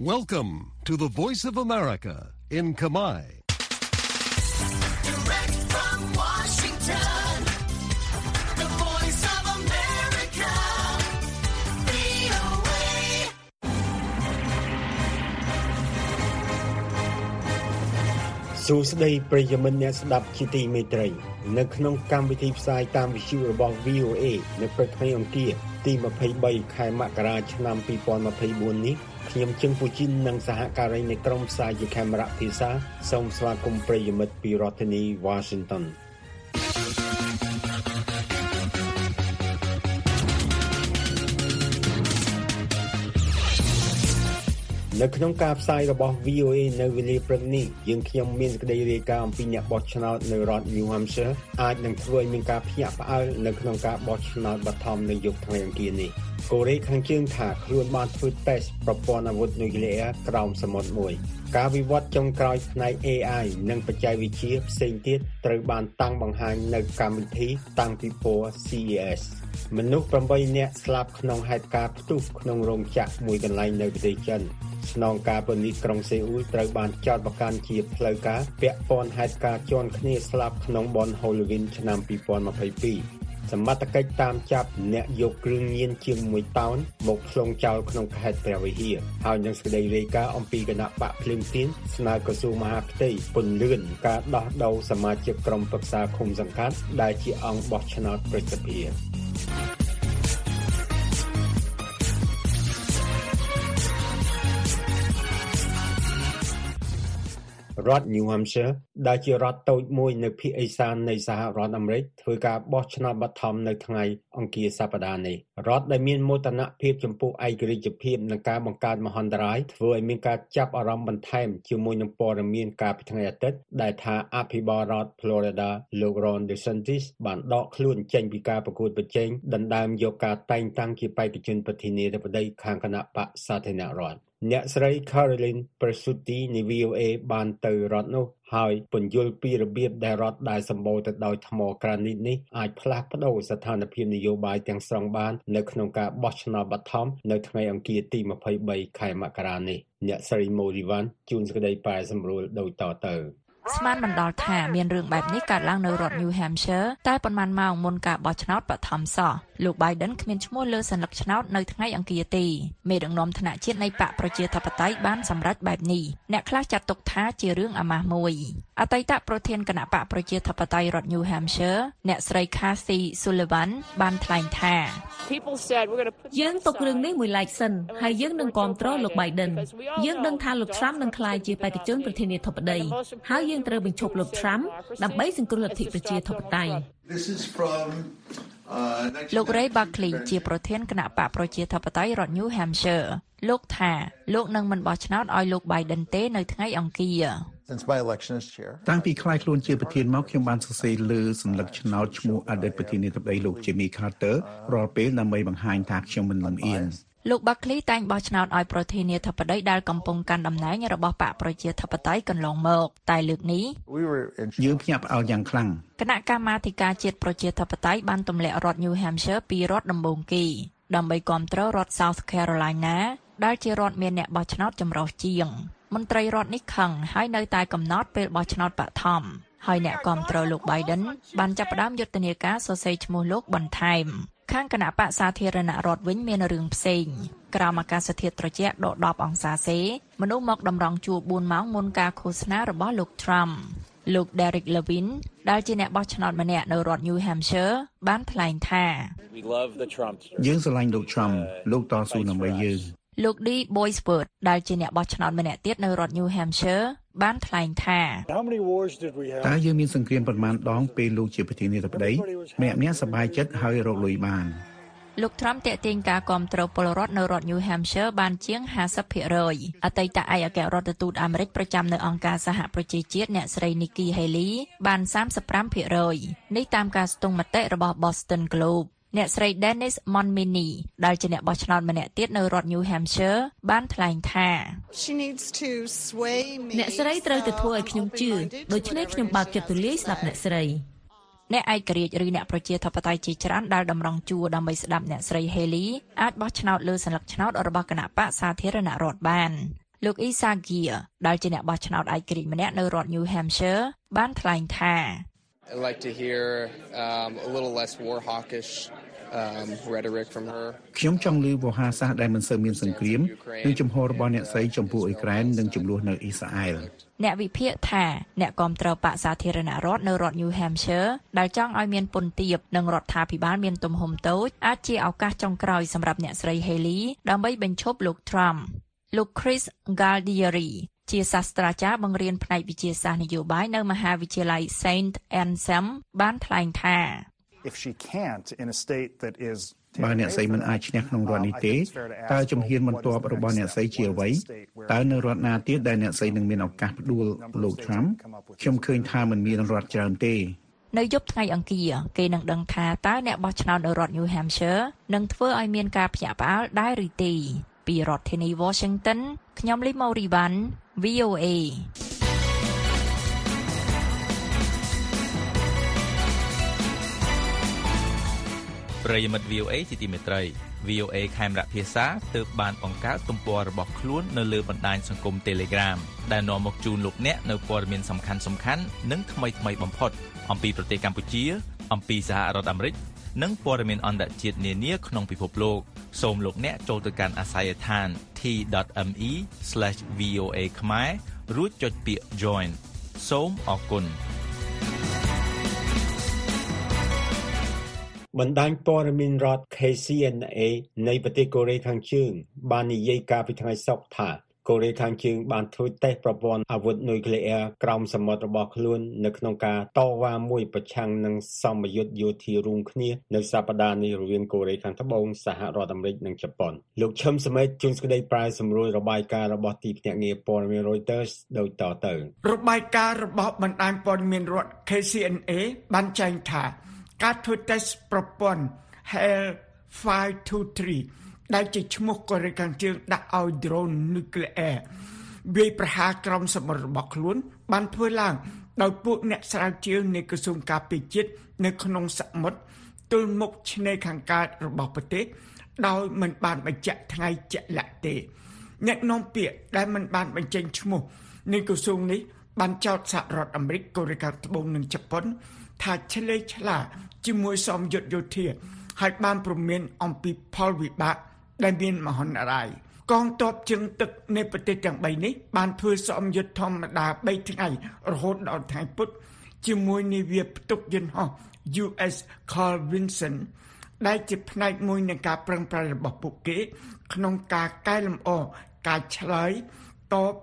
Welcome to the Voice of America in Kamai. Direct from Washington, the voice of America, VOA. សួស្តីប្រិយមិត្តអ្នកស្ដាប់ជាទីមេត្រី នៅក្នុងកម្មវិធីផ្សាយតាមវិទ្យុរបស់ VOA នៅព្រឹកថ្ងៃអង្គារទី23ខែមករាឆ្នាំ2024នេះ ខ្ញុំជឹងពូជីននិងសហការីនៃក្រុមផ្សាយជាខេមរៈភាសាសូមស្វាគមន៍ប្រិយមិត្តពីរដ្ឋធានី Washington នៅក្នុងការផ្សាយរបស់ VOA នៅវេលាព្រឹកនេះយើងខ្ញុំមានសេចក្តីរាយការណ៍អំពីអ្នកបោះឆ្នោតនៅរដ្ឋ New Hampshire អាចនឹងធ្វើឲ្យមានការភ្ញាក់ផ្អើលនៅក្នុងការបោះឆ្នោតបឋមនៅយប់ថ្ងៃអង្គារនេះកូរ៉េខាងជើងថាខ្លួនបានធ្វើតេស្តប្រព័ន្ធអាវុធនុយក្លេអ៊ែរក្រោមសមុទ្រមួយការវិវត្តចុងក្រោយផ្នែក AI និងបច្ចេកវិទ្យាផ្សេងទៀតត្រូវបានតាំងបង្ហាញនៅកម្មវិធីតាំងពីពណ៌ CES មនុស្ស8នាក់ស្លាប់ក្នុងហេតុការណ៍ផ្ទុះក្នុងរោងចក្រមួយកន្លែងនៅប្រទេសចិនស្នងការប៉ូលីសក្រុងសេអ៊ូលត្រូវបានចោទប្រកាន់ជាផ្លូវការពាក់ព័ន្ធហេតុការណ៍ជន់គ្នាស្លាប់ក្នុងបន Halloween ឆ្នាំ2022សមត្ថកិច្ចតាមចាប់អ្នកយកគ្រឿងញៀនជាង1តោនមកផ្លុងចោលក្នុងខេត្តព្រះវិហារហើយនឹងសេចក្តីរាយការណ៍អំពីគណៈបកភ្លឹងទៀនស្នើក្រសួងមហាផ្ទៃពន្លឿនការដោះដូរសមាជិកក្រុមប្រឹក្សាឃុំសង្កាត់ដែលជាអង្គបោះឆ្នោតប្រសិទ្ធភាព រដ្ឋ New Hampshire ដែលជារដ្ឋតូចមួយនៅភាគឦសាននៃសហរដ្ឋអាមេរិកធ្វើការបោះឆ្នោតបឋមនៅថ្ងៃអង្គារសប្តាហ៍នេះ រដ្ឋដែលមានមោទនភាពចំពោះឯករាជ្យភាពនិងការបង្កើតមហន្តរាយធ្វើឲ្យមានការចាប់អារម្មណ៍បន្ថែមជាមួយនឹងព័ត៌មានកាលពីថ្ងៃអាទិត្យដែលថាអភិបាលរដ្ឋ Florida លោក Ron DeSantis បានដកខ្លួនចេញពីការប្រកួតប្រជែងដណ្ដើមយកការតែងតាំងជាបេក្ខជនប្រធានាធិបតីខាងគណៈបកសាធារណរដ្ឋអ្នកស្រី Caroline Presutti នៃ VOA បានទៅរដ្ឋនោះ ហើយពន្យល់ពីរបៀបដែលរដ្ឋដែលសម្បូរទៅដោយថ្មក្រានីតនេះអាចផ្លាស់ប្តូរស្ថានភាពនយោបាយទាំងស្រុងបាននៅក្នុងការបោះឆ្នោតបឋមនៅថ្ងៃអង្គារទី23ខែមករានេះអ្នកស្រី Morivan ជួនសេចក្តីប៉ែសម្រួលដូចតទៅ ស្មានមិនដល់ថាមានរឿងបែបនេះកើតឡើងនៅរដ្ឋ New Hampshire តែប៉ុន្មានម៉ោងមុនការបោះឆ្នោតបឋមសោះលោក Biden គ្មានឈ្មោះលើសញ្ញាឆ្នោតនៅថ្ងៃអង្គារទេមេដឹកនាំថ្នាក់ជាតិនៃបកប្រជាធិបតេយ្យបានសម្រេចបែបនេះអ្នកខ្លះចាត់ទុកថាជារឿងអាម៉ាស់មួយអតីតប្រធានគណៈបកប្រជាធិបតេយ្យរដ្ឋ New Hampshire អ្នកស្រី Kathy Sullivan បានថ្លែងថា People said we're going to put យើងទុករឿងនេះមួយឡែកសិនហើយយើងនឹងគ្រប់គ្រងលោក Biden យើងដឹងថាលោក Trump នឹងក្លាយជាបេក្ខជនប្រធានាធិបតីហើយយើងត្រូវបញ្ឈប់លោក Trump ដើម្បីសង្គ្រោះលទ្ធិប្រជាធិបតេយ្យ This is from uh, លោក Ray Buckley ជាប្រធានគណៈបកប្រជាធិបតេយ្យរដ្ឋ New Hampshire លោកថាលោកនឹងមិនបោះឆ្នោតឲ្យលោក Biden ទេនៅថ្ងៃអង្គារ since my election as chair. តាំងពីខ្លាយខ្លួនជាប្រធានមកខ្ញុំបានសរសេរលើសញ្ញាឆ្នោតឈ្មោះអតីតប្រធានាធិបតីលោក Jimmy Carter រាល់ពេលដើម្បីបង្ហាញថាខ្ញុំមិនលំអៀង លោក Buckley តែងបោះឆ្នោតឲ្យប្រធានាធិបតីដែលកំពុងកាន់តំណែងរបស់បកប្រជាធិបតេយ្យកន្លងមកតែលើកនេះ We were in យើងភ្ញាក់ផ្អើលយ៉ាងខ្លាំងគណៈកម្មាធិការជាតិប្រជាធិបតេយ្យបានទម្លាក់រដ្ឋ New Hampshire ពីរដ្ឋដំបូងគេដើម្បីគ្រប់គ្រងរដ្ឋ South Carolina ដែលជារដ្ឋមានអ្នកបោះឆ្នោតចម្រុះជាង មន្ត្រីរដ្ឋនេះខឹងហើយនៅតែកំណត់ពេលបោះឆ្នោតបឋមហើយអ្នកគ្រប់គ្រងលោក Biden បានចាប់ផ្ដើមយុទ្ធនាការសរសេរឈ្មោះលោកបន្ថែម ខាងគណៈបកសាធារណរដ្ឋវិញមានរឿងផ្សេងក្រោមអាកាសធាតុត្រជាក់ដក10អង្សាសេមនុស្សមកតម្រង់ជួរ4ម៉ោងមុនការឃោសនារបស់លោក Trump លោក Derek Levin ដែលជាអ្នកបោះឆ្នោតម្នាក់នៅរដ្ឋ New Hampshire បានថ្លែងថា we love the Trump យើងស្រឡាញ់លោក Trump លោកតស៊ូដើម្បីយើងលោក D Boysworth ដែលជាអ្នកបោះឆ្នោតម្នាក់ទៀតនៅរដ្ឋ New Hampshire បានថ្លែងថា How many wars did we have? តើយើងមានសង្គ្រាមប៉ុន្មានដងពេលលោកជាប្រធានាធិបតីម្នាក់ម្នាក់សប្បាយចិត្តហើយរកលុយបានលោក Trump តាក់ទាញការគ្រប់គ្រងពលរដ្ឋនៅរដ្ឋ New Hampshire បានជាង50%អតីតឯកអគ្គរដ្ឋទូតអាមេរិកប្រចាំនៅអង្គការសហប្រជាជាតិអ្នកស្រី Nikki Haley បាន35%នេះតាមការស្ទង់មតិរបស់ Boston Globe អ្នកស្រី Dennis Monmini ដែលជាអ្នកបោះឆ្នោតម្នាក់ទៀតនៅរដ្ឋ New Hampshire បានថ្លែងថា She needs to sway me. អ្នកស្រីត្រូវទៅធ្វើឲ្យខ្ញុំជឿដូច្នេះខ្ញុំបើកចិត្តទូលាយស្ដាប់អ្នកស្រីអ្នកឯករាជ្យឬអ្នកប្រជាធិបតេយ្យជាច្រើនដែលតម្រង់ជួរដើម្បីស្ដាប់អ្នកស្រី Haley អាចបោះឆ្នោតលើសញ្ញាឆ្នោតរបស់គណៈបកសាធារណរដ្ឋបានលោកអ៊ីសាហ្គៀដែលជាអ្នកបោះឆ្នោតឯករាជ្យម្នាក់នៅរដ្ឋ New Hampshire បានថ្លែងថា I'd like to hear um, a little less war hawkish um, rhetoric from her. ខ្ញុំចង់ឮវោហារសាស្ត្រដែលមិនសូវមានសង្គ្រាមនិងជំហររបស់អ្នកស្រីចំពោះអ៊ុយក្រែននិងចំនួននៅអ៊ីស្រាអែលអ្នកវិភាគថាអ្នកគាំទ្របកសាធារណរដ្ឋនៅរដ្ឋ New Hampshire ដែលចង់ឲ្យមានពន្ធទាបនិងរដ្ឋាភិបាលមានទំហំតូចអាចជាឱកាសចុងក្រោយសម្រាប់អ្នកស្រី Haley ដើម្បីបញ្ឈប់លោក Trump លោក Chris Galdieri ជាសាស្ត្រាចារ្យបង្រៀនផ្នែកវិទ្យាសាស្ត្រនយោបាយនៅមហាវិទ្យាល័យ Saint Anselm បានថ្លែងថា If she can't in a state that is បើអ្នកស្រីមិនអាចឈ្នះក្នុងរដ្ឋនេះទេតើជំហានបន្ទាប់របស់អ្នកស្រីជាអ្វីតើនៅរដ្ឋណាទៀតដែលអ្នកស្រីនឹងមានឱកាសផ្ដួលលោក Trump ខ្ញុំឃើញថាมันមានរដ្ឋច្រើនទេនៅយប់ថ្ងៃអង្គារគេនឹងដឹងថាតើអ្នកបោះឆ្នោតនៅរដ្ឋ New Hampshire នឹងធ្វើឲ្យមានការភ្ញាក់ផ្អើលដែរឬទេពីរដ្ឋធានី Washington ខ្ញុំលីម៉ូរីវ៉ាន់ VOA ប្រិយមិត្ត VOA ជាទីមេត្រី VOA ខេមរៈភាសាទើបបានបង្កើតទំព័ររបស់ខ្លួននៅលើបណ្ដាញសង្គម Telegram ដែលនាំមកជូនលោកអ្នកនៅព័ត៌មានសំខាន់សំខាន់និងថ្មីថ្មីបំផុត អំពីប្រទេសកម្ពុជា អំពីសហរដ្ឋអាមេរិក និងព័ត៌មានអន្តរជាតិនានាក្នុងពិភពលោកសូមលោកអ្នកចូលទៅកាន់អាស័យដ្ឋាន t.me/voa ខ្មែររួចចុចពាក្យ join សូមអរគុណបណ្ដាញព័ត៌មានរដ្ឋ KCNA នៃប្រទេសកូរ៉េខាងជើងបាននិយាយកាលពីថ្ងៃសុក្រថា កូរ៉េខាងជើងបានធ្វើតេស្តប្រព័ន្ធអាវុធនុយក្លេអ៊ែរក្រោមសមុទ្ររបស់ខ្លួននៅក្នុងការតវ៉ាមួយប្រឆាំងនឹងសម្ពយុទ្ធយោធារួមគ្នានៅសប្តាហ៍នេះរវាងកូរ៉េខាងត្បូងសហរដ្ឋអាមេរិកនិងជប៉ុនលោកឈឹមសមេតជួនស្ដីប្រែសម្រួលរបាយការណ៍របស់ទីភ្នាក់ងារព័ត៌មាន Reuters ដូចតទៅរបាយការណ៍របស់បណ្ដាញព័ត៌មានរដ្ឋ KCNA បានចែងថា ការធ្វើតេស្តប្រព័ន្ធ HAL 523 ដែលជាឈ្មោះកូរ៉េខាងជើងដាក់ឲ្យ drone nuclear វាយប្រហារក្រុមសមុទ្ររបស់ខ្លួន បានធ្វើឡើងដោយពួកអ្នកស្រាវជ្រាវនៃក្រសួងការពារជាតិនៅក្នុងសមុទ្រទល់មុខឆ្នេរខាងកើតរបស់ប្រទេសដោយមិនបានបញ្ជាក់ថ្ងៃជាក់លាក់ទេ អ្នកនាំពាក្យដែលមិនបានបញ្ចេញឈ្មោះនៃក្រសួងនេះ បានចោទសហរដ្ឋអាមេរិកកូរ៉េខាងត្បូងនិងជប៉ុន ថាឆ្លេឆ្លាជាមួយសមយុទ្ធយោធាហើយបានព្រមានអំពីផលវិបាក ដែលមានមហន្តរាយកងទ័ពជើងទឹកនៃប្រទេសទាំង3នេះបានធ្វើសមយុទ្ធធម្មតា3ថ្ងៃរហូតដល់ថ្ងៃពុធជាមួយនាវាផ្ទុកយន្តហោះ US Carl Vinson ដែលជាផ្នែកមួយនៃការប្រឹងប្រែងរបស់ពួកគេ ក្នុងការកែលម្អការឆ្លើយតប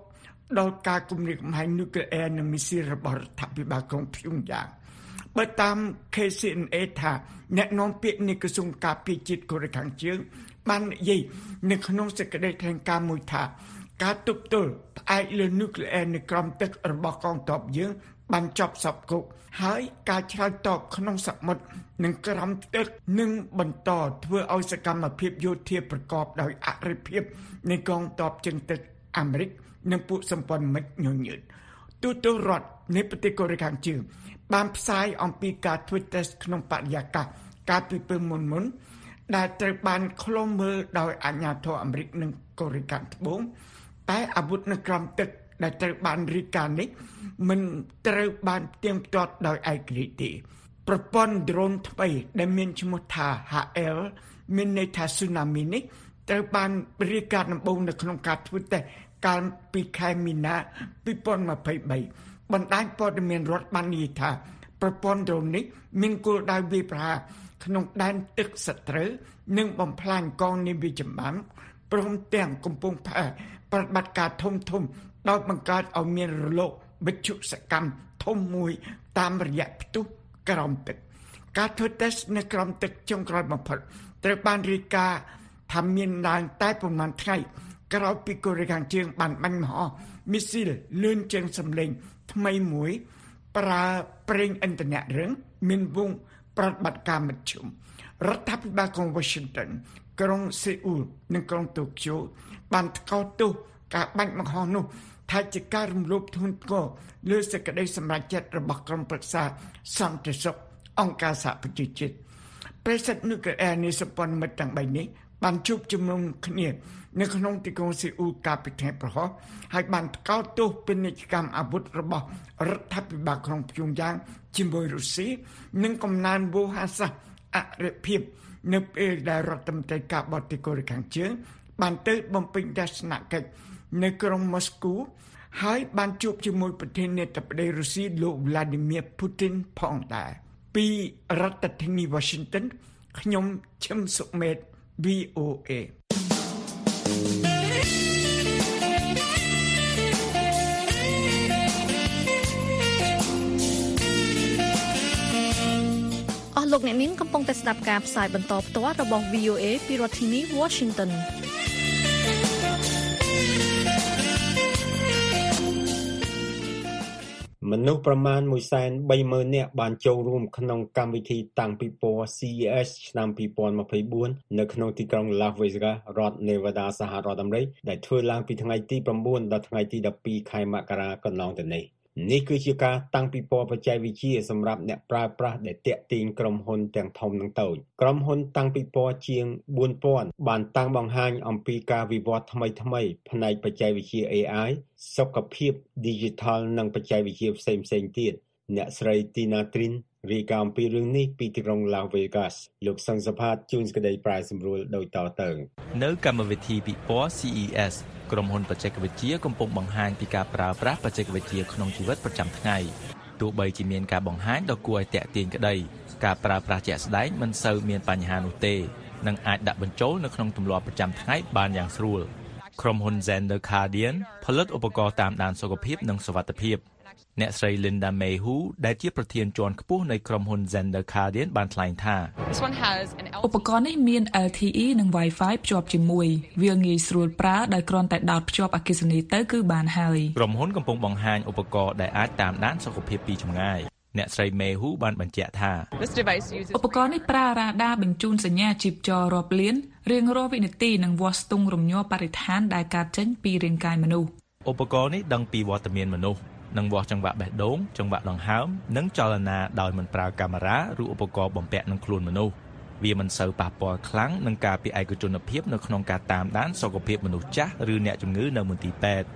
ដល់ការគំរាមកំហែងនុយក្លេអ៊ែរនិងមីស៊ីលរបស់រដ្ឋាភិបាលក្រុងភៀងយ៉ាងបើតាម KCNA ថាអ្នកនាំពាក្យនៃក្រសួងការពារជាតិកូរ៉េខាងជើង បាននិយាយនៅក្នុងសេចក្តីថ្លែងការណ៍មួយថា ការទប់ទល់ផ្អែកលើនុយក្លេអ៊ែរនៅក្រោមទឹករបស់កងទ័ពយើង បានចប់សពគុកហើយការឆ្លើយតបក្នុងសមុទ្រនិងក្រោមទឹកនឹងបន្តធ្វើឲ្យសកម្មភាពយោធាប្រកបដោយអរិភាពនៃកងទ័ពជើងទឹកអាមេរិក និងពួកសម្ព័ន្ធមិត្តញញើតទូតរដ្ឋនៃប្រទេសកូរ៉េខាងជើងបានផ្សាយអំពីការធ្វើតេស្តក្នុងបរិយាកាសកាលពីពេលមុនមុន ដែលត្រូវបានឃ្លាំមើលដោយអាជ្ញាធរអាមេរិកនិងកូរ៉េខាងត្បូងតែអាវុធនៅក្រោមទឹកដែលត្រូវបានរីកានេះមិនត្រូវបានផ្ទៀងផ្ទាត់ដោយឯករាជ្យទេប្រព័ន្ធ drone ថ្មីដែលមានឈ្មោះថា HL មានន័យថា tsunami នេះត្រូវបានរីកាដំបូងនៅក្នុងការធ្វើតេស្តកាលពីខែមីនា2023បណ្ដាញព័ត៌មានរដ្ឋបាននិយាយថាប្រព័ន្ធ drone នេះមានគោលដៅវាយប្រហារ ក្នុងដែនទឹកសត្រូវនិងបំផ្លាញកងនាវាចម្បាំងព្រមទាំងកំពុងផែប្រតិបត្តិការធំធំដោយបង្កើតឲ្យមានរលកវិទ្យុសកម្មធំមួយតាមរយៈផ្ទុះក្រោមទឹក ការធ្វើតេស្តនៅក្រោមទឹកចុងក្រោយបំផុតត្រូវបានរាយការណ៍ថាមានឡើងតែប្រមាណថ្ងៃក្រោយពីកូរ៉េខាងជើងបានបាញ់មហោមីស៊ីលលឿនជាងសម្លេងថ្មីមួយ ប្រើប្រេងឥន្ធនៈរឹងមានវង ប្រតិបត្តិការមធ្យមរដ្ឋាភិបាលក្រុង Washington ក្រុងសេអ៊ូលនិងក្រុងតូក្យូបានថ្កោលទោសការបាញ់បង្ហោះនោះថាជាការរំលោភធ្ងន់ធ្ងរលើសេចក្តីសម្រេចចិត្តរបស់ក្រុមប្រឹក្សាសន្តិសុខអង្គការសហប្រជាជាតិប្រេសិតនុយក្លេអ៊ែរនៃសម្ព័ន្ធមិត្តទាំង3នេះបានជួបជុំនុំគ្នា នៅក្នុងទីក្រុងសេអ៊ូលកាលពីថ្ងៃប្រហោះហើយបានថ្កោលទោសពាណិជ្ជកម្មអាវុធរបស់រដ្ឋាភិបាលក្រុងព្យុងយ៉ាងជាមួយរុស្ស៊ីនិងកំណើនវោហាសាសអរិភាពនៅពេលដែលរដ្ឋមន្ត្រីការបរទេសកូរ៉េខាងជើងបានទៅបំពេញទស្សនកិច្ចនៅក្រុងម៉ូស្គូហើយបានជួបជាមួយប្រធានាធិបតីរុស្ស៊ីលោក Vladimir Putin ផងដែរពីរដ្ឋធានី Washington ខ្ញុំឈឹមសុមេត VOA អស់ លោកអ្នកនាងកំពុងតែស្ដាប់ការផ្សាយបន្តផ្ទាល់របស់ VOA ពីរដ្ឋធានី Washington មនុស្សប្រមាណ130,000 នាក់បានចូលរួមក្នុងកម្មវិធីតាំងពិព័រណ៍ CES ឆ្នាំ2024 នៅក្នុងទីក្រុង Las Vegas រដ្ឋ Nevada សហរដ្ឋអាមេរិកដែលធ្វើឡើងពីថ្ងៃទី9ដល់ថ្ងៃទី12ខែមករាកន្លងទៅនេះ នេះគឺជាការតាំងពិព័រណ៍បច្ចេកវិទ្យាសម្រាប់អ្នកប្រើប្រាស់ដែលតាក់ទាញក្រុមហ៊ុនទាំងធំនិងតូចក្រុមហ៊ុនតាំងពិព័រណ៍ជាង4000បានតាំងបង្ហាញអំពីការវិវត្តថ្មីៗផ្នែកបច្ចេកវិទ្យា AI សុខភាព Digital និងបច្ចេកវិទ្យាផ្សេងៗទៀតអ្នកស្រី Tina Trin រាយការណ៍អំពីរឿងនេះពីទីក្រុង Las Vegas លោកសង្សផាតជួនសេចក្តីប្រាយសម្រួលដោយតទៅ នៅកម្មវិធីពិព័រណ៍ CES ក្រុមហ៊ុនបច្ចេកវិទ្យាកំពុងបង្ហាញពីការប្រើប្រាស់បច្ចេកវិទ្យាក្នុងជីវិតប្រចាំថ្ងៃទោះបីជាមានការបង្ហាញដ៏គួរឲ្យទាក់ទាញក្តីការប្រើប្រាស់ជាក់ស្ដែងមិនសូវមានបញ្ហានោះទេនិងអាចដាក់បញ្ចូលនៅក្នុងទម្លាប់ប្រចាំថ្ងៃបានយ៉ាងស្រួលក្រុមហ៊ុន Zender Guardian ផលិតឧបករណ៍តាមដានសុខភាពនិងសុវត្ថិភាព អ្នកស្រី Linda Mayhew ដែលជាប្រធានជាន់ខ្ពស់នៃក្រុមហ៊ុន Zender Guardian បានថ្លែងថាឧបករណ៍នេះមាន LTE និង Wi-Fi ភ្ជាប់ជាមួយវាងាយស្រួលប្រើដោយគ្រាន់តែដោតភ្ជាប់អគ្គិសនីទៅគឺបានហើយក្រុមហ៊ុនកំពុងបង្ហាញឧបករណ៍ដែលអាចតាមដានសុខភាពពីចម្ងាយអ្នកស្រី Mayhew បានបញ្ជាក់ថាឧបករណ៍នេះប្រើរ៉ាដាបញ្ជូនសញ្ញាជីពចររាប់លានរៀងរាល់វិនាទីនិងវាស់ស្ទង់រំញ័របរិស្ថានដែលកើតចេញពីរាងកាយមនុស្សឧបករណ៍នេះដឹងពីវត្តមានមនុស្ស និងវាស់ចង្វាក់បេះដូងចង្វាក់ដង្ហើមនិងចលនាដោយមិនប្រើកាមេរ៉ាឬឧបករណ៍បំពាក់នឹងខ្លួនមនុស្សវាមិនសូវប៉ះពាល់ខ្លាំងនឹងការពីឯកជនភាពនៅក្នុងការតាមដានសុខភាពមនុស្សចាស់ឬអ្នកជំងឺនៅមន្ទីរពេទ្យ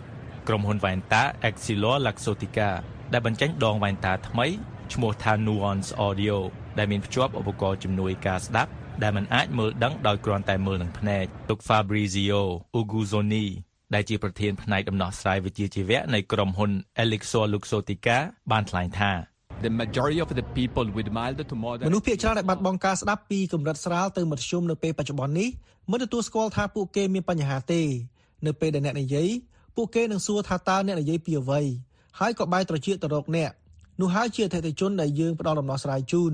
ក្រុមហ៊ុនវ៉ែនតា Exilor Luxottica ដែលបញ្ចេញដងវ៉ែនតាថ្មីឈ្មោះថា Nuance Audio ដែលមានភ្ជាប់ឧបករណ៍ជំនួយការស្ដាប់ដែលមិនអាចមើលដឹងដោយគ្រាន់តែមើលនឹងភ្នែកលោក Fabrizio Uguzoni ដែលជាប្រធានផ្នែកដំណោះស្រាយវិជ្ជាជីវៈនៃក្រុមហ៊ុន Elixir Luxottica បានថ្លែងថា The majority of the people with mild to moderate មនុស្សភាគច្រើនដែលបាត់បង់ការស្ដាប់ពីកម្រិតស្រាលទៅមធ្យមនៅពេលបច្ចុប្បន្ននេះមិនទទួលស្គាល់ថាពួកគេមានបញ្ហាទេ នៅពេលដែលអ្នកនិយាយពួកគេនឹងសួរថាតើអ្នកនិយាយពីអ្វីហើយក៏បែរត្រចៀកទៅរកអ្នកនោះហើយជាអតិថិជនដែលយើងផ្ដល់ដំណោះស្រាយជូន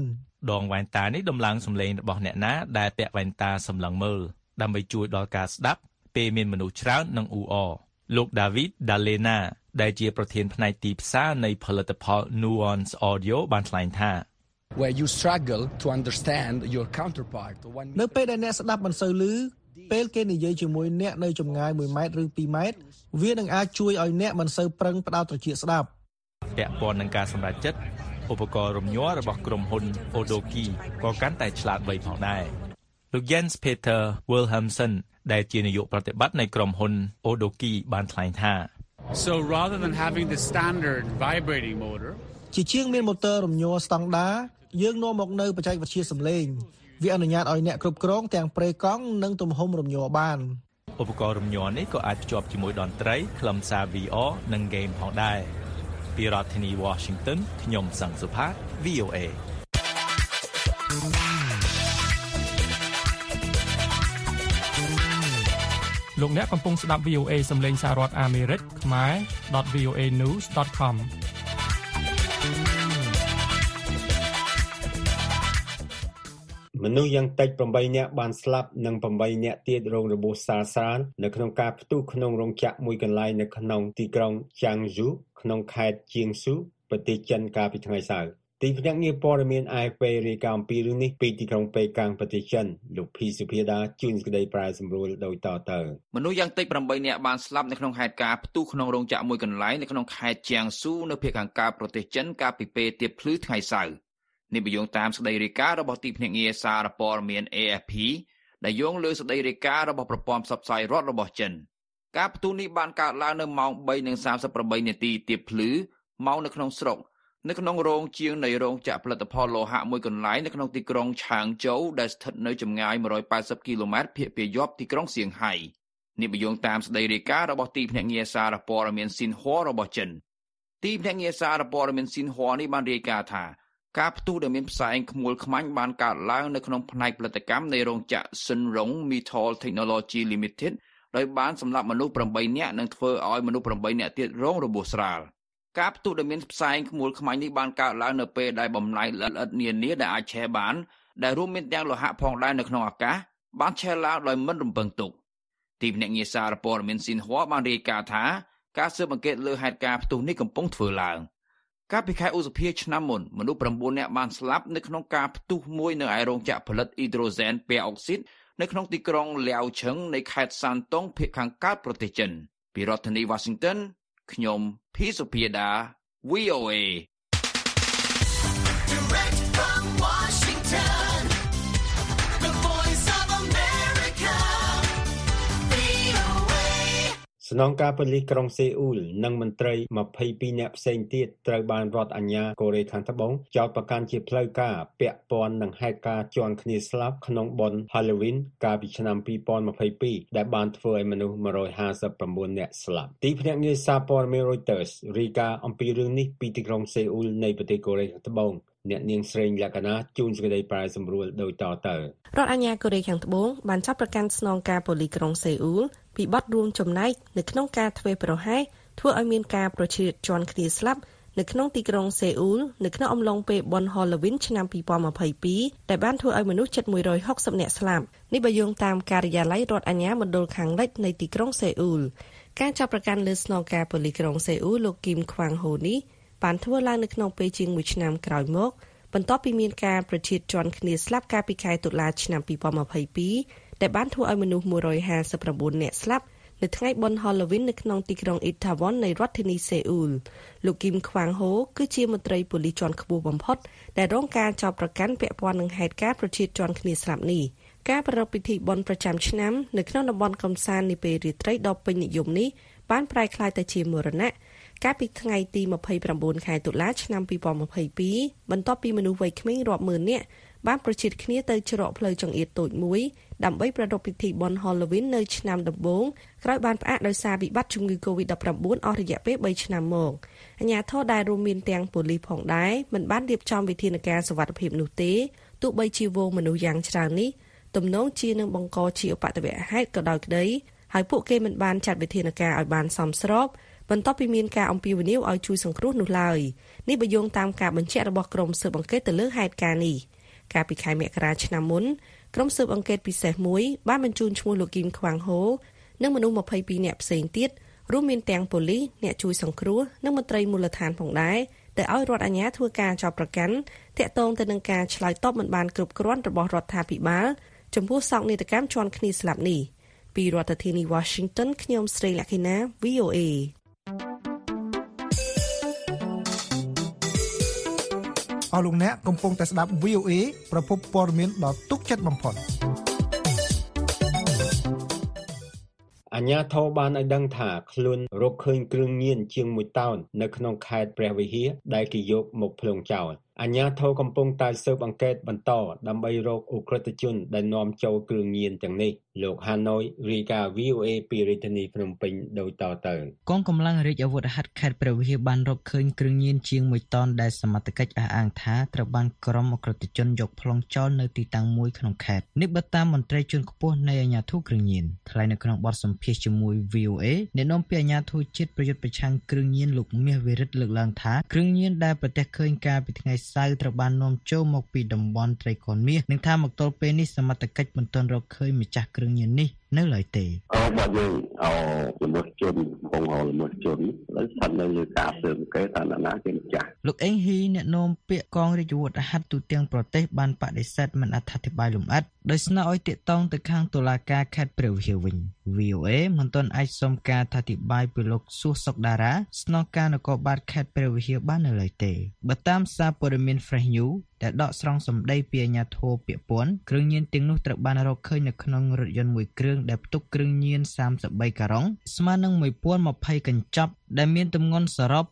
ដងវ៉ែនតានេះដំឡើងសំឡេងរបស់អ្នកណាដែលពាក់វ៉ែនតាសម្លឹងមើលដើម្បីជួយដល់ការស្ដាប់ ពេលមានមនុស្សច្រើននិងអ៊ូអរលោក David Dalena ដែលជាប្រធានផ្នែកទីផ្សារនៃផលិតផល Nuance Audio បានថ្លែងថា where you struggle to understand your counterpart នៅពេលដែលអ្នកស្ដាប់មិនសូវឮពេលគេនិយាយជាមួយអ្នកនៅចម្ងាយ1ម៉ែត្រឬ2ម៉ែត្រវានឹងអាចជួយឲ្យអ្នកមិនសូវប្រឹងផ្ដោតត្រចៀកស្ដាប់ពាក់ព័ន្ធនឹងការសម្រេចចិត្តឧបករណ៍រំញ័ររបស់ក្រុមហ៊ុន Odoki ក៏កាន់តែឆ្លាតវៃផងដែរលោក Jens Peter Wilhelmsen ដែលជានាយកប្រតិបត្តិនៃក្រុមហ៊ុន Odoki បានថ្លែងថា So rather than having the standard vibrating motor ជាជាងមានម៉ូទ័ររំញ័រស្តង់ដាយើងនាំមកនៅបច្ចេកវិទ្យាសំឡេងវាអនុញ្ញាតឲ្យអ្នកគ្រប់គ្រងទាំងប្រេកង់និងទំហំរំញ័របានឧបករណ៍រំញ័រនេះក៏អាចភ្ជាប់ជាមួយតន្ត្រីខ្លឹមសារ VR និង game ផងដែរពីរដ្ឋធានី Washington ខ្ញុំសង្សុផាត VOA លោកអ្នកកំពុងស្ដាប់ VOA សំឡេងសាររដ្ឋអាមេរិកខ្មែរ .voanews.com មនុស្សយ៉ាងតិច8នាក់បានស្លាប់និង8នាក់ទៀតរងរបួសស្រាលស្រាលនៅក្នុងការផ្ទុះក្នុងរោងចក្រមួយកន្លែងនៅក្នុងទីក្រុង Jiangsu ក្នុងខេត្ត Jiangsu ប្រទេសចិនកាលពីថ្ងៃសៅរ៍ ទីភ្នាក់ងារព័ត៌មាន AFP រាយការណ៍អំពីរឿងនេះពីទីក្រុងប៉េកាំងប្រទេសចិនលោកភីសុភាដាជួនសេចក្តីប្រាយសម្រួលដោយតទៅមនុស្សយ៉ាងតិច8នាក់បានស្លាប់នៅក្នុងហេតុការណ៍ផ្ទុះក្នុងរោងចក្រមួយកន្លែងនៅក្នុងខេត្តជាងស៊ូនៅភូមិខាងកើតប្រទេសចិនកាលពីពេលទៀបភ្លឺថ្ងៃសៅរ៍នេះបញ្យងតាមសេចក្តីរាយការណ៍របស់ទីភ្នាក់ងារសារព័ត៌មាន AFP ដែលយោងលើសេចក្តីរាយការណ៍របស់ប្រព័ន្ធផ្សព្វផ្សាយរដ្ឋរបស់ចិនការផ្ទុះនេះបានកើតឡើងនៅម៉ោង3:38នាទីទៀបភ្លឺម៉ោងនៅក្នុងស្រុក នៅក្នុងរោងជាងនៃរោងចក្រផលិតផលលោហៈមួយកន្លែងនៅក្នុងទីក្រុងឆាងជូវដែលស្ថិតនៅចម្ងាយ180គីឡូម៉ែត្រភាគពាយ័ព្យទីក្រុងសៀងហៃនេះបញ្យងតាមស្តីរាយការណ៍របស់ទីភ្នាក់ងារសារព័ត៌មានស៊ីនហួររបស់ចិនទីភ្នាក់ងារសារព័ត៌មានស៊ីនហួរនេះបានរាយការណ៍ថាការផ្ទុះដែលមានផ្សែងខ្មួលខ្មាញ់បានកើតឡើងនៅក្នុងផ្នែកផលិតកម្មនៃរោងចក្រ Sunrong Metal Technology Limited ដោយបានសម្លាប់មនុស្ស8នាក់និងធ្វើឲ្យមនុស្ស8នាក់ទៀតរងរបួសស្រាល ការផ្ទុះដែលមានផ្សែងខ្មួលខ្មាញ់នេះបានកើតឡើងនៅពេលដែលបំណែកល្អិតល្អិតនានាដែលអាចឆេះបានដែលរួមមានទាំងលោហៈផងដែរនៅក្នុងអាកាសបានឆេះឡើងដោយមិនរំពឹងទុកទីភ្នាក់ងារសារព័ត៌មានស៊ីនហួរបានរាយការណ៍ថាការស៊ើបអង្កេតលើហេតុការណ៍ផ្ទុះនេះកំពុងធ្វើឡើងកាលពីខែឧសភាឆ្នាំមុនមនុស្ស9នាក់បានស្លាប់នៅក្នុងការផ្ទុះមួយនៅឯរោងចក្រផលិតអ៊ីដ្រូសែនពែអុកស៊ីតនៅក្នុងទីក្រុងលាវឈឹងនៃខេត្តសានតុងភាគខាងកើតប្រទេសចិនពីរដ្ឋធានី Washington ខ្ញុំភីសុភាដា VOA ស្នងការប៉ូលីសក្រុងសេអ៊ូលនិងមន្ត្រី22នាក់ផ្សេងទៀតត្រូវបានរដ្ឋអាជ្ញាកូរ៉េខាងត្បូងចោទប្រកាន់ជាផ្លូវការពាក់ព័ន្ធនឹងហេតុការណ៍ជន់គ្នាស្លាប់ក្នុងបុណ្យ Halloween កាលពីឆ្នាំ2022ដែលបានធ្វើឲ្យមនុស្ស159នាក់ស្លាប់ទីភ្នាក់ងារសារព័ត៌មាន Reuters រាយការណ៍អំពីរឿងនេះពីទីក្រុងសេអ៊ូលនៃប្រទេសកូរ៉េខាងត្បូង អ្នកនាងស្រេងលក្ខណៈជួនសេចក្តីប្រែសម្រួលដូចតទៅរដ្ឋអាជ្ញាកូរ៉េខាងត្បូងបានចាប់ប្រកាន់ស្នងការប៉ូលីសក្រុងសេអ៊ូលពីបទរួមចំណែកនៅក្នុងការធ្វេសប្រហែសធ្វើឲ្យមានការប្រឈៀតជាន់គ្នាស្លាប់នៅក្នុងទីក្រុងសេអ៊ូលនៅក្នុងអំឡុងពេលបុណ្យ Halloween ឆ្នាំ2022ដែលបានធ្វើឲ្យមនុស្សជិត160នាក់ស្លាប់នេះបើយោងតាមការិយាល័យរដ្ឋអាជ្ញាមណ្ឌលខាងលិចនៃទីក្រុងសេអ៊ូលការចាប់ប្រកាន់លើស្នងការប៉ូលីសក្រុងសេអ៊ូលលោកគីមខ្វាងហូនេះ បានធ្វើឡើងនៅក្នុងពេលជាង1ឆ្នាំក្រោយមកបន្ទាប់ពីមានការប្រឈៀតជាន់គ្នាស្លាប់កាលពីខែតុលាឆ្នាំ2022ដែលបានធ្វើឲ្យមនុស្ស159នាក់ស្លាប់នៅថ្ងៃបុណ្យ Halloween នៅក្នុងទីក្រុង Itaewon នៃរដ្ឋធានីសេអ៊ូលលោកគីមខ្វាងហូគឺជាមន្ត្រីប៉ូលីសជាន់ខ្ពស់បំផុតដែលរងការចោទប្រកាន់ពាក់ព័ន្ធនឹងហេតុការណ៍ប្រឈៀតជាន់គ្នាស្លាប់នេះការប្រារព្ធពិធីបុណ្យប្រចាំឆ្នាំនៅក្នុងតំបន់កំសាន្តនាពេលរាត្រីដ៏ពេញនិយមនេះបានប្រែក្លាយទៅជាមរណៈ កាលពីថ្ងៃទី29ខែតុលាឆ្នាំ2022បន្ទាប់ពីមនុស្សវ័យក្មេងរាប់ម៉ឺននាក់បានប្រជិតគ្នាទៅច្រកផ្លូវចង្អៀតតូចមួយដើម្បីប្រារព្ធពិធីបុណ្យ Halloween នៅឆ្នាំដំបូងក្រោយបានផ្អាកដោយសារវិបត្តិជំងឺ Covid-19 អស់រយៈពេល3ឆ្នាំមកអាជ្ញាធរដែលរួមមានទាំងប៉ូលីសផងដែរមិនបានរៀបចំវិធានការសុវត្ថិភាពនោះទេទោះបីជាវងមនុស្សយ៉ាងច្រើននេះទំនងជានឹងបង្កជាឧបទ្ទវហេតុក៏ដោយក្តីហើយពួកគេមិនបានចាត់វិធានការឲ្យបានសមស្រប បន្ទាប់ពីមានការអំពាវនាវឲ្យជួយសង្គ្រោះនោះឡើយនេះបើយោងតាមការបញ្ជាក់របស់ក្រុមស៊ើបអង្កេតទៅលើហេតុការណ៍នេះកាលពីខែមករាឆ្នាំមុនក្រុមស៊ើបអង្កេតពិសេសមួយបានបញ្ជូនឈ្មោះលោកគីមខ្វាងហូនិងមនុស្ស22នាក់ផ្សេងទៀតរួមមានទាំងប៉ូលីសអ្នកជួយសង្គ្រោះនិងមន្ត្រីមូលដ្ឋានផងដែរដែលឲ្យរដ្ឋអាជ្ញាធ្វើការចោទប្រកាន់តាក់ទងទៅនឹងការឆ្លើយតបមិនបានគ្រប់គ្រាន់របស់រដ្ឋាភិបាលចំពោះសោកនាដកម្មជន់គ្នាស្លាប់នេះពីរដ្ឋធានី Washington ខ្ញុំស្រីលក្ខិណា VOA អស់លោកអ្នកកំពុងតែស្ដាប់ VOA ប្រភពព័ត៌មានដ៏ទុកចិត្តបំផុតអាជ្ញាធរបានឲ្យដឹងថាខ្លួនរកឃើញគ្រឿងញៀនជាង1តោននៅក្នុងខេត្តព្រះវិហារដែលគេយកមកផ្លុងចោល អាជ្ញាធរកំពុងតែស៊ើបអង្កេតបន្តដើម្បីរកអ ுக ្រិតជនដែលនាំចូលគ្រឿងញៀនទាំងនេះលោកហាណូយរាយការណ៍ VOA ពីរាជធានីភ្នំពេញដូចតទៅកងកម្លាំងរាជអាវុធហត្ថខេត្តព្រះវិហារបានរកឃើញគ្រឿងញៀនជាង1តោនដែលសមត្ថកិច្ចអះអាងថាត្រូវបានក្រុមអក្រិតជនយកប្លង់ចោលនៅទីតាំងមួយក្នុងខេត្តនេះបើតាមមន្ត្រីជាន់ខ្ពស់នៃអាជ្ញាធរគ្រឿងញៀនថ្លែងនៅក្នុងបទសម្ភាសន៍ជាមួយ VOA អ្នកនាំពាក្យអាជ្ញាធរជាតិប្រយុទ្ធប្រឆាំងគ្រឿងញៀនលោកមាសវិរិទ្ធលើកឡើងថាគ្រឿងញៀនដែលប្រទេសឃើញកាលពីថ្ងៃសៅរ៍ត្រូវបាននាំចូលមកពីតំបន់ត្រីកោណមាសនិងថាមកទល់ពេលនេះសមត្ថកិច្ចមិនទាន់រកឃើញម្ចាស់គ្រឿងញៀននេះ នៅឡើយទេអឺបើយើងអោល្មើសជនបងអោល្មើសជនហើយស្ថិតនៅលើការស៊ើបអង្កេតថាអ្នកណាជាម្ចាស់លោកអេងហ៊ីអ្នកនាំពាក្យកងរាជអាវុធហត្ថទូទាំងប្រទេសបានបដិសេធមិនអត្ថាធិប្បាយលម្អិតដោយស្នើឲ្យតាកតងទៅខាងតុលាការខេត្តព្រះវិហារវិញ VOA មិនទាន់អាចសុំការអធិប្បាយពីលោកសួសសុកដារ៉ាស្នងការនគរបាលខេត្តព្រះវិហារបាននៅឡើយទេបើតាមសារព័ត៌មាន Fresh News ដែលដកស្រង់សម្ដីពីអាជ្ញាធរពាក់ព័ន្ធគ្រឿងញៀនទាំងនោះត្រូវបានរកឃើញនៅក្នុងរថយន្តមួយគ្រឿងដែលផ្ទុកគ្រឿងញៀន33ការុងស្មើនឹង1020កញ្ចប់ដែលមានទម្ងន់សរុប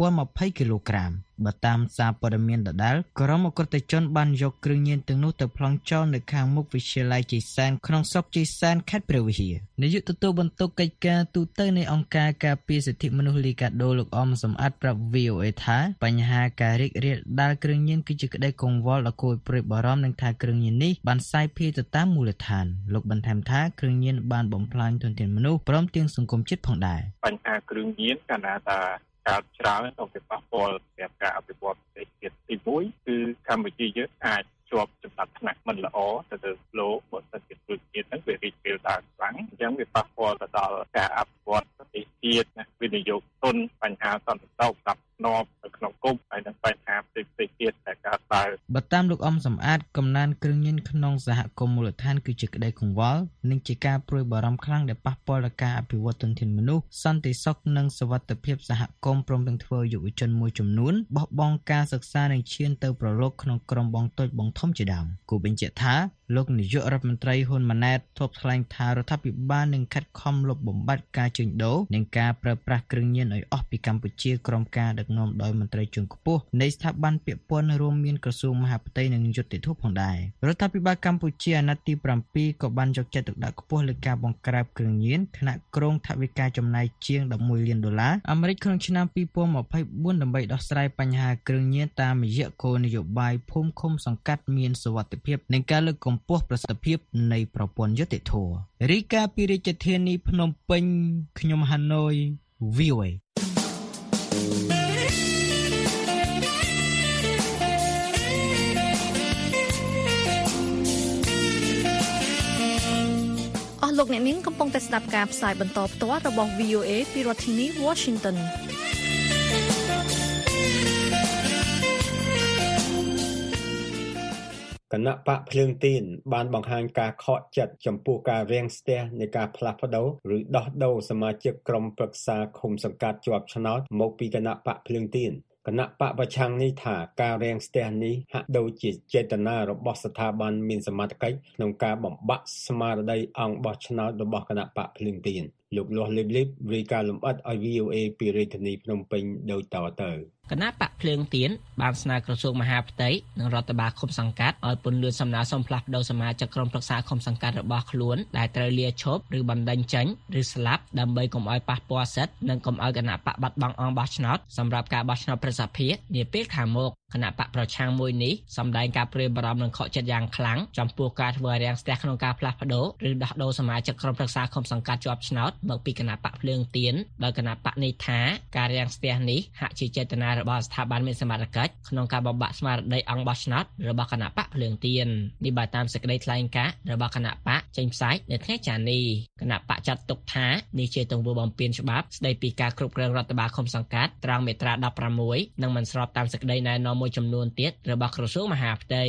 1020គីឡូក្រាម បើតាមសារព័ត៌មានដដែលក្រុមអក្រិតជនបានយកគ្រឿងញៀនទាំងនោះទៅប្លង់ចោលនៅខាងមុខវិទ្យាល័យជ័យសែនក្នុងស្រុកជ័យសែនខេត្តព្រះវិហារនាយកទទួលបន្ទុកកិច្ចការទូតនៃអង្គការការពារសិទ្ធិមនុស្សលីកាដូលោកអមសំអាតប្រាប់ VOA ថាបញ្ហាការរីករាលដាលគ្រឿងញៀនគឺជាក្តីកង្វល់ដ៏គួរឲ្យព្រួយបារម្ភនឹងថាគ្រឿងញៀននេះបានសាយភាយទៅតាមមូលដ្ឋានលោកបន្ថែមថាគ្រឿងញៀនបានបំផ្លាញធនធានមនុស្សព្រមទាំងសង្គមជាតិផងដែរបញ្ហាគ្រឿងញៀនកាលណាថា កើតច្រើនទៅវាប៉ះពាល់សម្រាប់ការអភិវឌ្ឍប្រទេសជាតិទី1គឺកម្ពុជាយើងអាចជាប់ចំណាត់ថ្នាក់មិនល្អទៅលើលោកបើសិនជាគ្រឿងញៀនហ្នឹងវារីករាលដាលខ្លាំងអញ្ចឹងវាប៉ះពាល់ទៅដល់ការអភិវឌ្ឍប្រទេសជាតិណាវិនិយោគទុនបញ្ហាសន្តិសុខស្ដាប់ស្នប់នៅក្នុងគុំហើយនឹងបញ្ហាផ្សេង ៗទៀតដែលកើតឡើងបើតាមលោកអំសំអាតកំណើនគ្រឿងញៀនក្នុងសហគមន៍មូលដ្ឋានគឺជាក្តីកង្វល់និងជាការព្រួយបារម្ភខ្លាំងដែលប៉ះពាល់ដល់ការអភិវឌ្ឍទុនធានមនុស្សសន្តិសុខនិងសុវត្ថិភាពសហគមន៍ព្រមទាំងធ្វើឲ្យយុវជនមួយចំនួនបោះបង់ការសិក្សានិងឈានទៅប្រឡូកក្នុងក្រុមបងតូចបងធំជាដើមគូបញ្ជាក់ថាលោកនាយករដ្ឋមន្ត្រីហ៊ុនម៉ាណែតធ្លាប់ថ្លែងថារដ្ឋាភិបាលនឹងខិតខំលុបបំបាត់ការជួញដូរនិងការប្រើប្រាស់គ្រឿងញៀនឲ្យអស់ពីកម្ពុជាក្រោមការដឹកនាំដោយមន្ត្រីជាន់ខ្ពស់នៃស្ថាប័នពាក់ព័ន្ធរួមមានក្រសួងមហាផ្ទៃនិងយុត្តិធម៌ផងដែររដ្ឋាភិបាលកម្ពុជាអាណត្តិទី7ក៏បានយកចិត្តទុកដាក់ខ្ពស់លើការបង្ក្រាបគ្រឿងញៀនខណៈក្រុងថវិកាចំណាយជាង11លានដុល្លារអាមេរិកក្នុងឆ្នាំ2024ដើម្បីដោះស្រាយបញ្ហាគ្រឿងញៀនតាមរយៈគោលនយោបាយភូមិឃុំសង្កាត់មានសុវត្ថិភាពនិងការលើកកម្ពស់ប្រសិទ្ធភាពនៃប្រព័ន្ធយុត្តិធម៌រីកាពីរាជធានីភ្នំពេញខ្ញុំហាណូយ VOA លោកអ្នកនាងកំពុងតែស្ដាប់ការផ្សាយបន្តផ្ទាល់របស់ VOA ពីរដ្ឋធានី Washington គណៈបកភ្លើងទៀនបានបង្ហាញការខកចិត្តចំពោះការរាំងស្ទះនៃការផ្លាស់ប្តូរឬដោះដូរសមាជិកក្រុមប្រឹក្សាឃុំសង្កាត់ជាប់ឆ្នោតមកពីគណៈបកភ្លើងទៀន គណៈបកប្រឆាំងនេះថាការរាំងស្ទះនេះហាក់ដូចជាចេតនារបស់ស្ថាប័នមានសមត្ថកិច្ចក្នុងការបំបាក់ស្មារតីអង្គបោះឆ្នោតរបស់គណៈបកភ្លើងទៀន លោកលាស់លីបលីបរាយការណ៍លម្អិតឲ្យ VOA ពីរាជធានីភ្នំពេញដូចតទៅគណៈបកភ្លើងទៀនបានស្នើក្រសួងមហាផ្ទៃនិងរដ្ឋបាលឃុំសង្កាត់ឲ្យពន្យល់សំណើសុំផ្លាស់ប្តូរសមាជិកក្រុមប្រឹក្សាឃុំសង្កាត់របស់ខ្លួនដែលត្រូវលាឈប់ឬបណ្តេញចេញឬស្លាប់ដើម្បីកុំឲ្យប៉ះពាល់សិទ្ធិនិងកុំឲ្យគណៈបកបាត់បង់អង្គបោះឆ្នោតសម្រាប់ការបោះឆ្នោតប្រសិទ្ធភាពនាពេលខាងមុខគណៈបកប្រឆាំងមួយនេះសម្ដែងការព្រាយបារម្ភនិងខកចិត្តយ៉ាងខ្លាំងចំពោះការធ្វើរាំងស្ទះក្នុងការផ្លាស់ប្តូរឬដោះដូរសមាជិកក្រុមប្រឹក្សាឃុំសង្កាត់ជាប់ឆ្នោតមកពីគណៈបកភ្លើងទៀនដោយគណៈបកនេះថាការរាំងស្ទះនេះហាក់ជាចេតនារបស់ស្ថាប័នមានសមត្ថកិច្ចក្នុងការបំបាក់ស្មារតីអង្គបោះឆ្នោតរបស់គណៈបកភ្លើងទៀននេះបើតាមសេចក្តីថ្លែងការណ៍របស់គណៈបកចេញផ្សាយនៅថ្ងៃចានេះគណៈបកចាត់ទុកថានេះជាទង្វើបំពានច្បាប់ស្តីពីការគ្រប់គ្រងរដ្ឋបាលឃុំសង្កាត់ត្រង់មាត្រា16និងមិនស្របតាមសេចក្តីណែនាំមួយចំនួនទៀតរបស់ក្រសួងមហាផ្ទៃ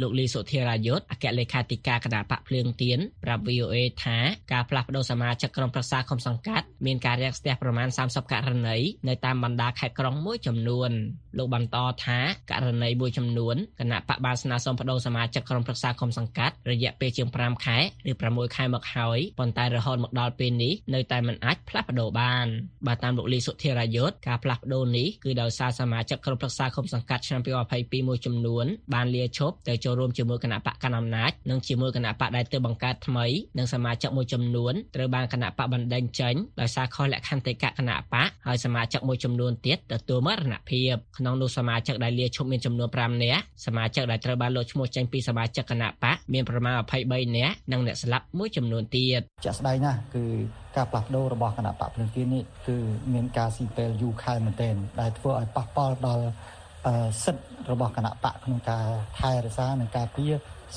លោកលីសុធិរាយុទ្ធអគ្គលេខាធិការគណៈបកភ្លើងទៀនប្រាប់ VOA ថាការផ្លាស់ប្តូរសមាជិកក្រុមប្រឹក្សាឃុំសង្កាត់មានការរាំងស្ទះប្រមាណ30ករណីនៅតាមបណ្ដាខេត្តក្រុងមួយចំនួនលោកបន្តថាករណីមួយចំនួនគណៈបកបានស្នើសុំបដូរសមាជិកក្រុមប្រឹក្សាឃុំសង្កាត់រយៈពេលជាង5ខែឬ6ខែមកហើយប៉ុន្តែរហូតមកដល់ពេលនេះនៅតែមិនអាចផ្លាស់ប្តូរបានបើតាមលោកលីសុធិរាយុទ្ធការផ្លាស់ប្តូរនេះគឺដោយសារសមាជិកក្រុមប្រឹក្សាឃុំសង្កាត់ឆ្នាំ2022មួយចំនួនបានលាឈប់ទៅចូលរួមជាមួយគណៈបកកណ្ដាលអំណាចនិងជាមួយគណៈបកដែលទើបបង្កើតថ្មីនិងសមាជិកមួយចំនួនត្រូវបានគណៈបកបណ្ដេញចេញដោយសារខុសលក្ខន្តិកៈគណៈបកហើយសមាជិកមួយចំនួនទៀតទទួលមរណភាពក្នុងនោះសមាជិកដែលលាឈប់មានចំនួន5នាក់សមាជិកដែលត្រូវបានលោកឈ្មោះចេញពីសមាជិកគណៈបកមានប្រមាណ23នាក់និងអ្នកស្លាប់មួយចំនួនទៀតជាក់ស្ដែងណាស់គឺការផ្លាស់ប្ដូររបស់គណៈបកភ្លើងទៀននេះគឺមានការស៊ីពេលយូរខែមែនទែនដែលធ្វើឲ្យប៉ះពាល់ដល់សិទ្ធិរបស់គណៈបកក្នុងការថែរក្សានិងការពារ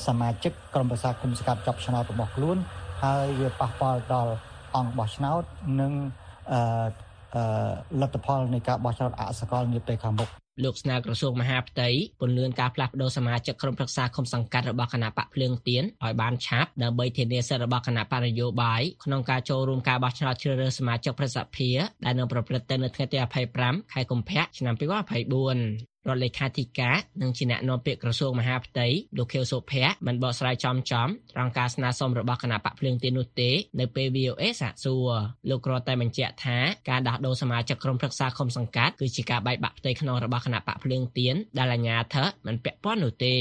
សមាជិកក្រុមប្រឹក្សាគុំសង្កាត់ជាប់ឆ្នោតរបស់ខ្លួនហើយវាប៉ះពាល់ដល់ អង្គបោះឆ្នោតនិងអឺលទ្ធផលនៃការបោះឆ្នោតអសកលនាពេលខាងមុខលោកស្នើក្រសួងមហាផ្ទៃពន្យាការផ្លាស់ប្តូរសមាជិកក្រុមប្រឹក្សាឃុំសង្កាត់របស់គណៈបកភ្លើងទៀនឲ្យបានឆាប់ដើម្បីធានាសិទ្ធិរបស់គណៈបកនយោបាយក្នុងការចូលរួមការបោះឆ្នោតជ្រើសរើសសមាជិកប្រសិទ្ធភាពដែលនឹងប្រព្រឹត្តទៅនៅថ្ងៃទី25ខែកុម្ភៈឆ្នាំ2024 រដ្ឋលេខាធិការនិងជាអ្នកនាំពាក្យក្រសួងមហាផ្ទៃលោកខៀវសុភ័ក្របានបកស្រាយចំចំត្រង់ការស្នើសុំរបស់គណៈបកភ្លើងទៀននោះទេនៅពេល VOA សាកសួរលោកគ្រាន់តែបញ្ជាក់ថាការដោះដូរសមាជិកក្រុមប្រឹក្សាឃុំសង្កាត់គឺជាការបែកបាក់ផ្ទៃក្នុងរបស់គណៈបកភ្លើងទៀនដែលអាជ្ញាធរមិនពាក់ព័ន្ធនោះទេ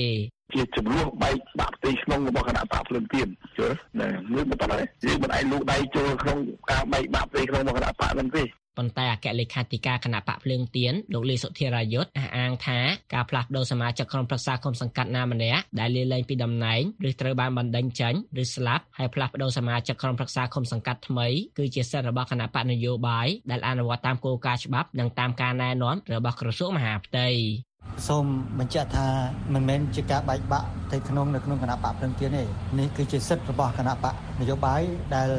ជាចំនួនបែកបាក់ផ្ទៃក្នុងរបស់គណៈបកភ្លើងទៀនជឿណាមួយមិនតើយើងមិនអាចលូកដៃចូលក្នុងការបែកបាក់ផ្ទៃក្នុងរបស់គណៈបកនឹងទេ ប៉ុន្តែអគ្គលេខាធិការគណៈបកភ្លើងទៀនលោកលីសុធិរាយុទ្ធអះអាងថាការផ្លាស់ប្តូរសមាជិកក្រុមប្រឹក្សាគុំសង្កាត់ណាម្នាក់ដែលលាលែងពីតំណែងឬត្រូវបានបណ្តេញចេញឬស្លាប់ហើយផ្លាស់ប្តូរសមាជិកក្រុមប្រឹក្សាគុំសង្កាត់ថ្មីគឺជាសិទ្ធិរបស់គណៈបកនយោបាយដែលអនុវត្តតាមគោលការណ៍ច្បាប់និងតាមការណែនាំរបស់ក្រសួងមហាផ្ទៃ សូមបញ្ជាក់ថាមិនមែនជាការបែកបាក់ផ្ទៃក្នុងនៅក្នុងគណៈបកព្រឹងទៀនទេនេះគឺជាសិទ្ធិរបស់គណៈបកនយោបាយដែល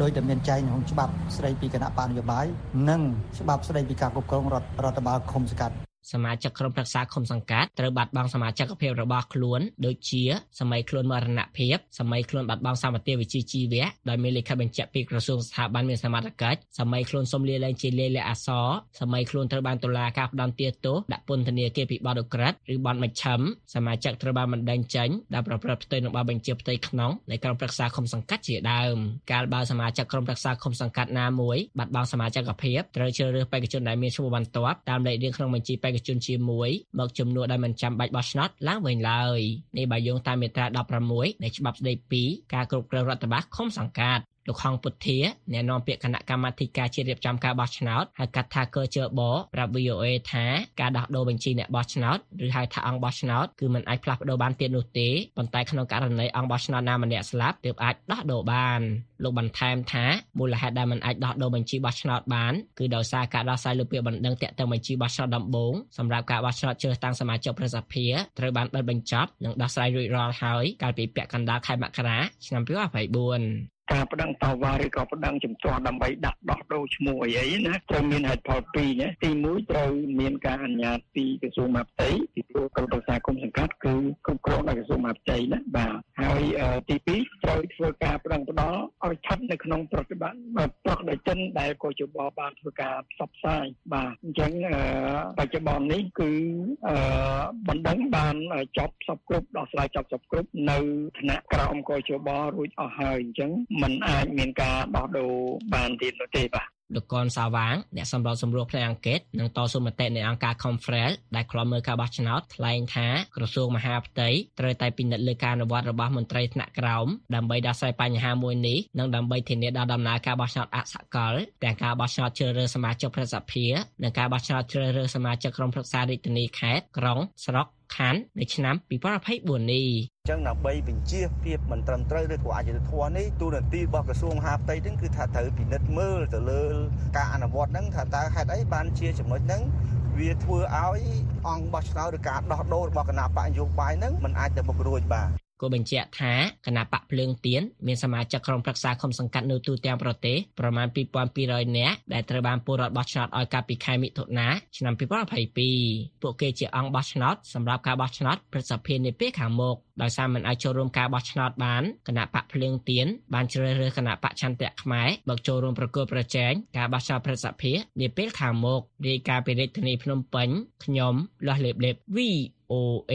ដោយតែមានចែងក្នុងច្បាប់ស្តីពីគណៈបកនយោបាយនិងច្បាប់ស្តីពីការគ្រប់គ្រងរដ្ឋរដ្ឋបាលឃុំសង្កាត់ សមាជិកក្រុមប្រឹក្សាឃុំសង្កាត់ត្រូវបាត់បង់សមាជិកភាពរបស់ខ្លួនដូចជាសម័យខ្លួនមរណភាពសម័យខ្លួនបាត់បង់សម្បត្តិវិជ្ជាជីវៈដោយមានលិខិតបញ្ជាក់ពីក្រសួងស្ថាប័នមានសមត្ថកិច្ចសម័យខ្លួនសុំលាលែងជាលាយលក្ខណ៍អក្សរសម័យខ្លួនត្រូវបានតុលាការផ្តន្ទាទោសដាក់ពន្ធនាគារពីបទឧក្រិដ្ឋឬបទមជ្ឈិមសមាជិកត្រូវបានបណ្តេញចេញដែលប្រព្រឹត្តផ្ទុយនឹងបទបញ្ជាផ្ទៃក្នុងនៃក្រុមប្រឹក្សាឃុំសង្កាត់ជាដើមកាលបើសមាជិកក្រុមប្រឹក្សាឃុំសង្កាត់ណាមួយបាត់បង់សមាជិកភាពត្រូវជ្រើសរើសបេក្ខជនដែលមានឈ្មោះបន្ទាប់តាមលេខរៀងក្នុងបញ្ជីបេក្ខជនជាមួយមកជំនួសដោយមិនចាំបាច់បោះឆ្នោតឡើងវិញឡើយនេះបើយោងតាមមាត្រា16នៃច្បាប់ស្តីពីការគ្រប់គ្រងរដ្ឋបាលឃុំសង្កាត់ លោកហងពុធាអ្នកនាំពាក្យគណៈកម្មាធិការជាតិរៀបចំការបោះឆ្នោតហៅកាត់ថាកជបប្រាប់ VOA ថាការដោះដូរបញ្ជីអ្នកបោះឆ្នោតឬហៅថាអង្គបោះឆ្នោតគឺមិនអាចផ្លាស់ប្ដូរបានទៀតនោះទេប៉ុន្តែក្នុងករណីអង្គបោះឆ្នោតណាម្នាក់ស្លាប់ទើបអាចដោះដូរបានលោកបន្ថែមថាមូលហេតុដែលមិនអាចដោះដូរបញ្ជីបោះឆ្នោតបានគឺដោយសារការដោះស្រាយលើពាក្យបណ្ដឹងតាក់ទងបញ្ជីបោះឆ្នោតដំបូងសម្រាប់ការបោះឆ្នោតជ្រើសតាំងសមាជិកប្រសិទ្ធិត្រូវបានបិទបញ្ចប់និងដោះស្រាយរួចរាល់ហើយកាលពីពាក់កណ្ដាលខែមករាឆ្នាំ2024 ការប្តឹងតវ៉ាឬក៏ប្តឹងជំទាស់ដើម្បីដាក់ដោះដូរឈ្មោះអីអីណាត្រូវមានហេតុផលពីរណាទី1ត្រូវមានការអនុញ្ញាតពីក្រសួងមហាផ្ទៃពីព្រោះក្រុមប្រឹក្សាគុំសង្កាត់គឺគ្រប់គ្រងដោយក្រសួងមហាផ្ទៃណាបាទហើយទី2ត្រូវធ្វើការប្តឹងផ្ដល់ ឲ្យស្ថិតនៅក្នុងប្រតិបត្តិប្រកបដោយចិនដែលកោជបបានធ្វើការផ្សព្វផ្សាយបាទអញ្ចឹងបច្ចុប្បន្ននេះគឺបណ្ដឹងបានចប់សពគ្រប់ដោះស្រាយចប់សពគ្រប់នៅថ្នាក់ក្រោមកោជបរួចអស់ហើយអញ្ចឹងมันអាចមានការដោះដូរបានទៀតនោះទេបាទ លោកកនសាវាងអ្នកសម្របសម្រួលផ្នែកអង្គការនិងតស៊ូមតិនៃអង្គការ Confrel ដែលខ្លំមើលការបោះឆ្នោតថ្លែងថាក្រសួងមហាផ្ទៃត្រូវតែពិនិត្យលើការអនុវត្តរបស់មន្ត្រីថ្នាក់ក្រោមដើម្បីដោះស្រាយបញ្ហាមួយនេះនិងដើម្បីធានាដល់ដំណើរការបោះឆ្នោតអសកលទាំងការបោះឆ្នោតជ្រើសរើសសមាជិកប្រសិទ្ធិនិងការបោះឆ្នោតជ្រើសរើសសមាជិកក្រុមប្រឹក្សារាជធានីខេត្តក្រុងស្រុក ខណ្ឌនៅឆ្នាំ2024នេះចឹងដើម្បីបញ្ជាភាពមិនត្រឹមត្រូវឬក៏អយុត្តិធម៌នេះទូនាទីរបស់ក្រសួងមហាផ្ទៃហ្នឹងគឺថាត្រូវពិនិត្យមើលទៅលើការអនុវត្តហ្នឹងថាតើហេតុអីបានជាចំណុចហ្នឹងវាធ្វើឲ្យអង្គបោះឆ្នោតឬការដោះដូររបស់គណៈបកនយោបាយហ្នឹងมันអាចទៅមុខរួចបាទគូបញ្ជាក់ថាគណៈបកភ្លើងទៀនមានសមាជិកក្រុមប្រឹក្សាឃុំសង្កាត់នៅទូទាំងប្រទេសប្រមាណ2200នាក់ដែលត្រូវបានពលរដ្ឋបោះឆ្នោតឲ្យកាលពីខែមិថុនាឆ្នាំ2022ពួកគេជាអង្គបោះឆ្នោតសម្រាប់ការបោះឆ្នោតប្រសិទ្ធភាពនាពេលខាងមុខដោយសារមិនអាចចូលរួមការបោះឆ្នោតបានគណៈបកភ្លើងទៀនបានជ្រើសរើសគណៈបកឆន្ទៈខ្មែរមកចូលរួមប្រគល់ប្រជែងការបោះឆ្នោតប្រសិទ្ធភាពនាពេលខាងមុខរាយការណ៍ពីរាជធានីភ្នំពេញខ្ញុំលាស់លេបលេប VOA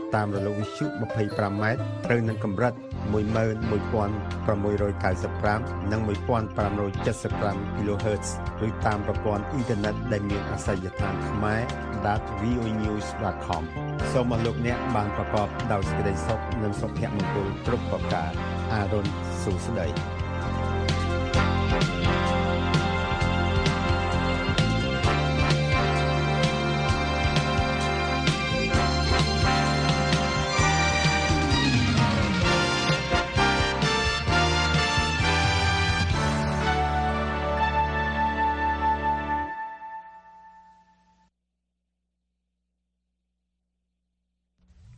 តាមរលកវិទ្យុ 25m ត្រូវនឹងកម្រិត11695និង1575 kHz ឬតាមប្រព័ន្ធអ៊ីនធឺណិតដែលមានអាសយដ្ឋានខ្មែរ .voenews.com សូមអរលោកអ្នកបានប្រកបដោយសេចក្តីសុខនិងសុភមង្គលគ្រប់ប្រការ អារុនសុស្ដី